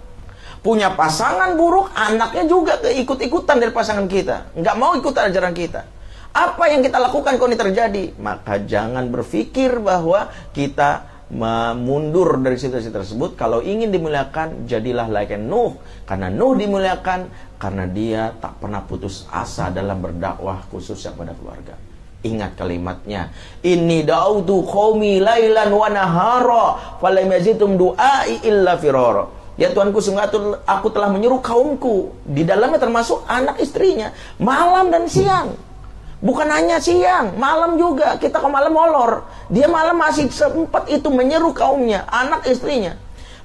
Punya pasangan buruk, anaknya juga ikut-ikutan dari pasangan kita. Nggak mau ikut ajaran kita. Apa yang kita lakukan kalau ini terjadi? Maka jangan berpikir bahwa kita mundur dari situasi tersebut. Kalau ingin dimuliakan, jadilah like Nuh. Karena Nuh dimuliakan, karena dia tak pernah putus asa dalam berdakwah khususnya pada keluarga. Ingat kalimatnya. Ini dautu qaumi lailan wa nahara falam yazidum du'ai illa firara. Ya Tuanku sungguh aku telah menyuruh kaumku di dalamnya termasuk anak istrinya malam dan siang. Bukan hanya siang, malam juga. Kita ke malam molor. Dia malam masih sempat itu menyeru kaumnya, anak istrinya.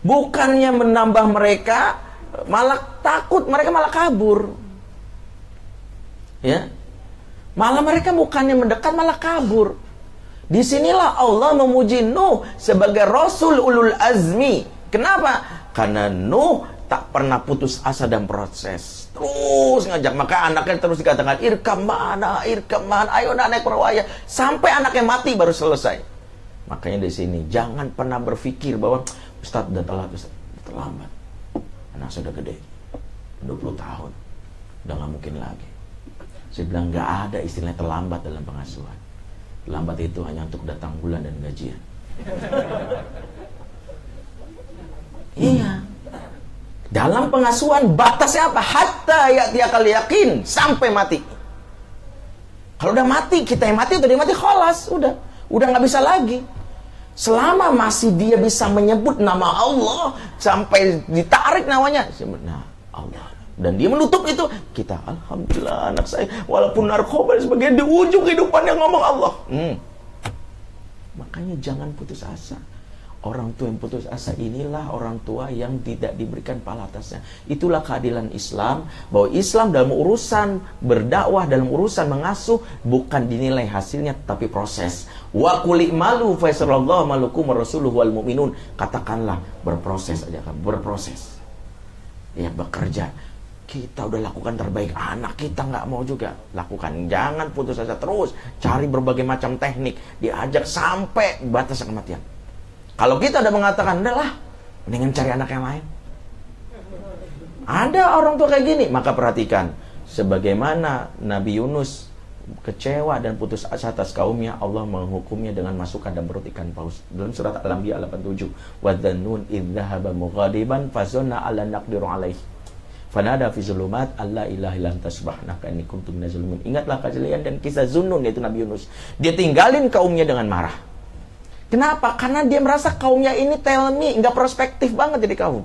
Bukannya menambah mereka, malah takut, mereka malah kabur. Ya, Malah mereka bukannya mendekat, malah kabur. Di sinilah Allah memuji Nuh sebagai Rasul Ulul Azmi. Kenapa? Karena Nuh tak pernah putus asa dan proses. Terus ngajak. Maka anaknya terus dikatakan, irkam mana, irkam mana, ayo naik perawaya. Sampai anaknya mati baru selesai. Makanya di sini, jangan pernah berpikir bahwa Ustadz udah telat, Ustadz. Terlambat. Anak sudah gede. 20 tahun. Udah gak mungkin lagi. Saya bilang nggak ada istilah terlambat dalam pengasuhan. Terlambat itu hanya untuk datang bulan dan gajian. iya. Dalam pengasuhan batasnya apa? Hatta ya dia kali yakin sampai mati. Kalau udah mati, kita yang mati atau dia mati, kholas, udah. Udah nggak bisa lagi. Selama masih dia bisa menyebut nama Allah sampai ditarik namanya, nah Allah dan dia menutup itu. Kita alhamdulillah anak saya walaupun narkoba sebagian di ujung kehidupan yang ngomong Allah. Hmm. makanya jangan putus asa. Orang tua yang putus asa inilah orang tua yang tidak diberikan pahala atasnya itulah keadilan Islam bahwa Islam dalam urusan berdakwah dalam urusan mengasuh bukan dinilai hasilnya tapi proses. Wa malu faisarallahu malukum rasuluhu wal mu'minun. Katakanlah berproses aja kan berproses. Ya bekerja kita udah lakukan terbaik anak kita nggak mau juga. Lakukan jangan putus asa terus. Cari berbagai macam teknik. Diajak sampai batas kematian. Kalau kita udah mengatakan udahlah mendingan cari anak yang lain. Ada orang tua kayak gini maka perhatikan sebagaimana Nabi Yunus kecewa dan putus asa atas kaumnya Allah menghukumnya dengan masukan dan perut ikan paus. Dalam surat Al-Anbiya 87 wa dzannun idzahaba mughadiban fazanna ala naqdiru alaihi Fanada fi zulumat Allah ilaha illa anta subhanaka inni kuntu Ingatlah kejadian dan kisah Zunun yaitu Nabi Yunus. Dia tinggalin kaumnya dengan marah. Kenapa? Karena dia merasa kaumnya ini tell me, nggak prospektif banget jadi kaum.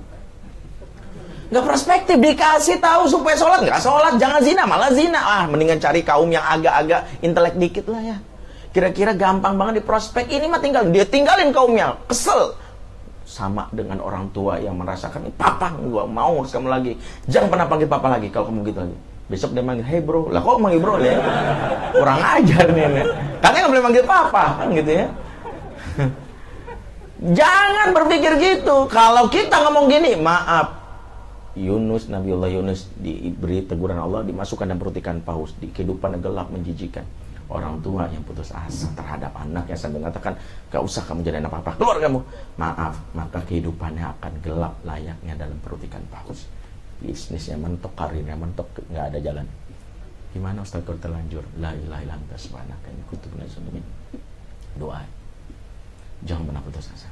Nggak prospektif, dikasih tahu supaya sholat, nggak sholat, jangan zina, malah zina. Ah, mendingan cari kaum yang agak-agak intelek dikit lah ya. Kira-kira gampang banget di prospek, ini mah tinggal, dia tinggalin kaumnya, kesel sama dengan orang tua yang merasakan papa gua mau urus kamu lagi. Jangan pernah panggil papa lagi kalau kamu gitu lagi. Besok dia manggil hey bro. Lah kok manggil bro ya kurang ajar nih nih katanya nggak boleh manggil papa kan gitu ya. Jangan berpikir gitu. Kalau kita ngomong gini maaf. Yunus, Nabiullah Yunus diberi teguran Allah dimasukkan dan perut ikan paus di kehidupan gelap menjijikan orang tua yang putus asa terhadap anak yang sambil mengatakan gak usah kamu jadi apa apa keluar kamu. Maaf maka kehidupannya akan gelap layaknya dalam perut ikan paus. Bisnisnya mentok karirnya mentok nggak ada jalan. Gimana Ustaz kalau terlanjur? La ilaha illa anta subhanaka ini kutub doa. Jangan pernah putus asa.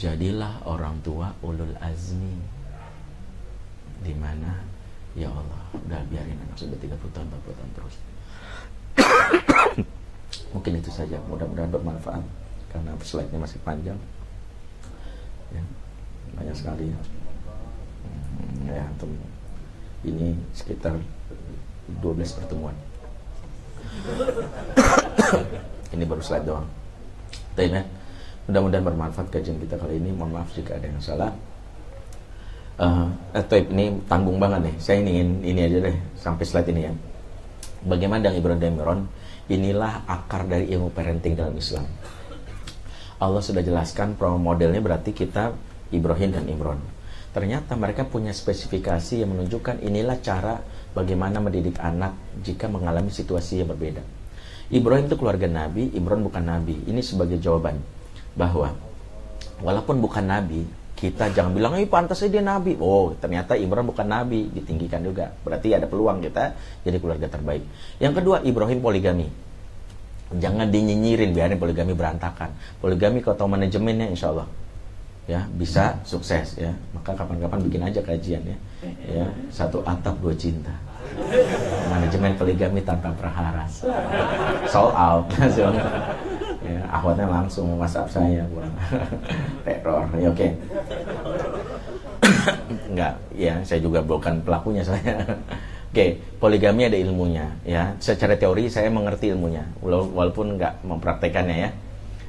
Jadilah orang tua ulul azmi. Di mana? Ya Allah udah biarin anak sudah 30 tahun 40 tahun terus mungkin itu saja mudah-mudahan bermanfaat karena slide-nya masih panjang ya, banyak sekali hmm, ya untuk ini sekitar 12 pertemuan ini baru slide doang Tapi, ya, mudah-mudahan bermanfaat kajian kita kali ini mohon maaf jika ada yang salah uh, eh, ini tanggung banget nih. Saya ingin ini aja deh sampai slide ini ya. Bagaimana dengan Ibrahim dan Imran? Inilah akar dari ilmu parenting dalam Islam. Allah sudah jelaskan pro modelnya berarti kita Ibrahim dan Imran. Ternyata mereka punya spesifikasi yang menunjukkan inilah cara bagaimana mendidik anak jika mengalami situasi yang berbeda. Ibrahim itu keluarga Nabi, Imran bukan Nabi. Ini sebagai jawaban bahwa walaupun bukan Nabi, kita jangan bilang, ini pantasnya dia nabi. Oh, ternyata Imran bukan nabi, ditinggikan juga. Berarti ada peluang kita jadi keluarga terbaik. Yang kedua, Ibrahim poligami. Jangan dinyinyirin, biarin poligami berantakan. Poligami kalau tahu manajemennya, insya Allah ya bisa sukses ya. Maka kapan-kapan bikin aja kajian ya. Ya, satu atap dua cinta. Manajemen poligami tanpa prahara. Sold out. ya, akhwatnya langsung WhatsApp saya buat teror. Ya oke. Enggak ya saya juga bukan pelakunya saya. Oke okay, poligami ada ilmunya ya. Secara teori saya mengerti ilmunya walaupun enggak mempraktekannya ya.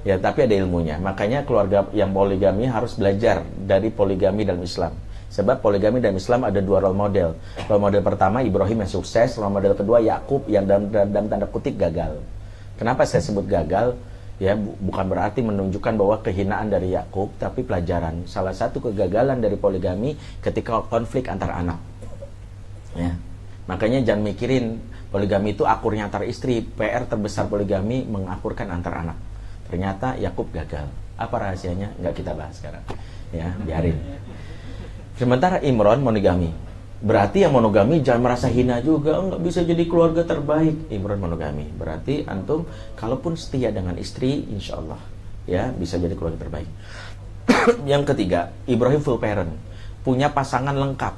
Ya tapi ada ilmunya. Makanya keluarga yang poligami harus belajar dari poligami dalam Islam. Sebab poligami dalam Islam ada dua role model. Role model pertama Ibrahim yang sukses. Role model kedua Yakub yang dalam, dalam tanda kutip gagal. Kenapa saya sebut gagal ya bukan berarti menunjukkan bahwa kehinaan dari Yakub tapi pelajaran salah satu kegagalan dari poligami ketika konflik antar anak. Ya makanya jangan mikirin poligami itu akurnya antar istri PR terbesar poligami mengakurkan antar anak. Ternyata Yakub gagal. Apa rahasianya? Nggak kita bahas sekarang. Ya biarin. Sementara Imron monogami Berarti yang monogami jangan merasa hina juga, nggak bisa jadi keluarga terbaik. Imran monogami. Berarti antum kalaupun setia dengan istri, insya Allah ya bisa jadi keluarga terbaik. yang ketiga, Ibrahim full parent, punya pasangan lengkap.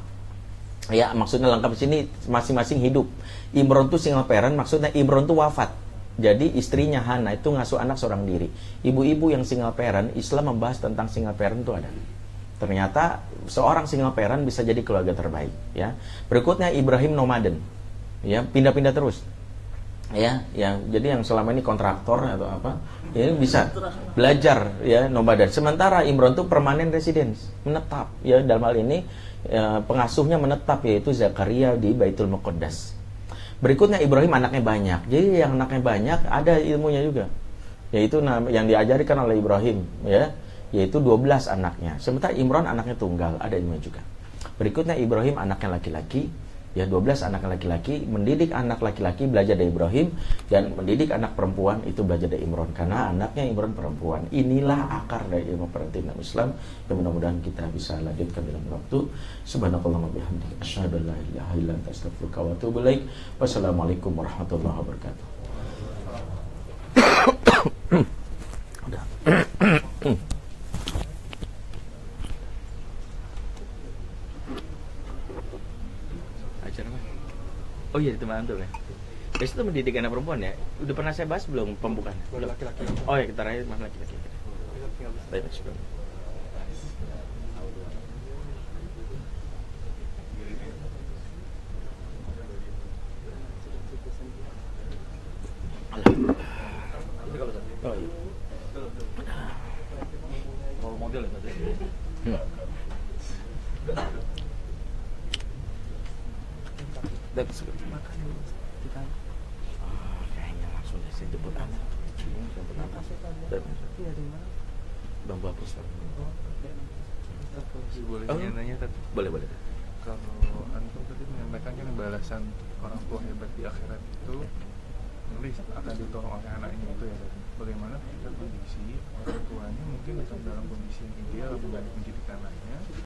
Ya maksudnya lengkap di sini masing-masing hidup. Imron tuh single parent, maksudnya Imron tuh wafat. Jadi istrinya Hana itu ngasuh anak seorang diri. Ibu-ibu yang single parent, Islam membahas tentang single parent itu ada. Ternyata seorang single parent bisa jadi keluarga terbaik, ya. Berikutnya Ibrahim nomaden. Ya, pindah-pindah terus. Ya, yang jadi yang selama ini kontraktor atau apa, ini bisa belajar ya nomaden. Sementara Imron itu permanen residence, menetap ya dalam hal ini ya, pengasuhnya menetap yaitu Zakaria di Baitul Muqaddas. Berikutnya Ibrahim anaknya banyak. Jadi yang anaknya banyak ada ilmunya juga. Yaitu yang diajarkan oleh Ibrahim ya yaitu 12 anaknya. Sementara Imran anaknya tunggal, ada ilmu juga. Berikutnya Ibrahim anaknya laki-laki, ya 12 anak laki-laki, mendidik anak laki-laki belajar dari Ibrahim dan mendidik anak perempuan itu belajar dari Imran karena anaknya Imran perempuan. Inilah akar dari ilmu dalam Islam yang mudah-mudahan kita bisa lanjutkan dalam waktu. Subhanakallah bihamdika asyhadu an la. Wassalamualaikum warahmatullahi wabarakatuh. Udah. Oh iya di teman antum ya. Besok itu mendidik anak perempuan ya. Udah pernah saya bahas belum pembukaan? Belum laki-laki. Oh ya kita terakhir mas laki-laki. Baik, syukur. Oh iya. Role model ya tadi. Hmm. Dan 60 persen. Boleh oh. nanya tadi boleh boleh. Kalau antum tadi menyampaikan kan balasan orang tua hebat di akhirat itu nulis akan ditolong oleh anaknya itu ya. Bagaimana kita kondisi orang tuanya mungkin dalam kondisi yang ideal bukan mendidik anaknya